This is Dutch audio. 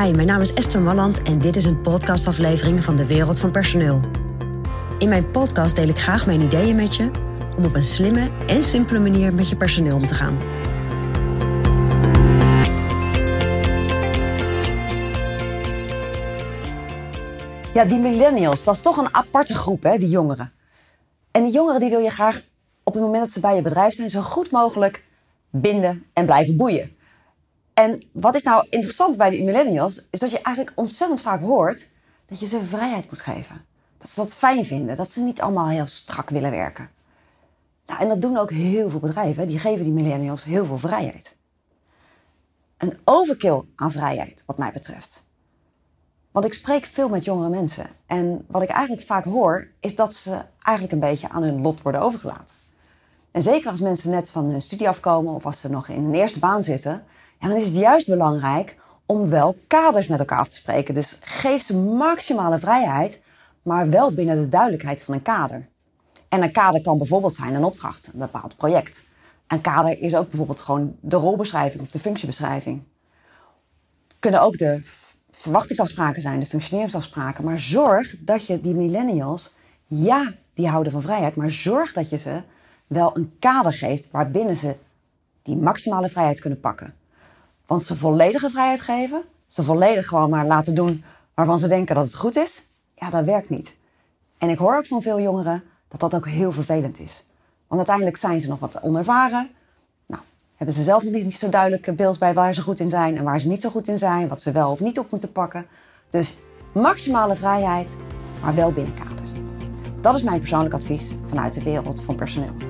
Mijn naam is Esther Malland en dit is een podcastaflevering van de Wereld van Personeel. In mijn podcast deel ik graag mijn ideeën met je om op een slimme en simpele manier met je personeel om te gaan. Ja, die millennials, dat is toch een aparte groep, hè, die jongeren. En die jongeren die wil je graag op het moment dat ze bij je bedrijf zijn, zo goed mogelijk binden en blijven boeien. En wat is nou interessant bij die millennials, is dat je eigenlijk ontzettend vaak hoort dat je ze vrijheid moet geven. Dat ze dat fijn vinden, dat ze niet allemaal heel strak willen werken. Nou, en dat doen ook heel veel bedrijven, die geven die millennials heel veel vrijheid. Een overkill aan vrijheid, wat mij betreft. Want ik spreek veel met jongere mensen. En wat ik eigenlijk vaak hoor, is dat ze eigenlijk een beetje aan hun lot worden overgelaten. En zeker als mensen net van hun studie afkomen of als ze nog in een eerste baan zitten, ja, dan is het juist belangrijk om wel kaders met elkaar af te spreken. Dus geef ze maximale vrijheid, maar wel binnen de duidelijkheid van een kader. En een kader kan bijvoorbeeld zijn een opdracht, een bepaald project. Een kader is ook bijvoorbeeld gewoon de rolbeschrijving of de functiebeschrijving. Kunnen ook de verwachtingsafspraken zijn, de functioneringsafspraken. Maar zorg dat je die millennials, ja, die houden van vrijheid, maar zorg dat je ze wel een kader geeft waarbinnen ze die maximale vrijheid kunnen pakken. Want ze volledige vrijheid geven, ze volledig gewoon maar laten doen waarvan ze denken dat het goed is, ja, dat werkt niet. En ik hoor ook van veel jongeren dat dat ook heel vervelend is. Want uiteindelijk zijn ze nog wat onervaren. Nou, hebben ze zelf nog niet, niet zo duidelijk beeld bij waar ze goed in zijn en waar ze niet zo goed in zijn, wat ze wel of niet op moeten pakken. Dus maximale vrijheid, maar wel binnen kaders. Dat is mijn persoonlijk advies vanuit de wereld van personeel.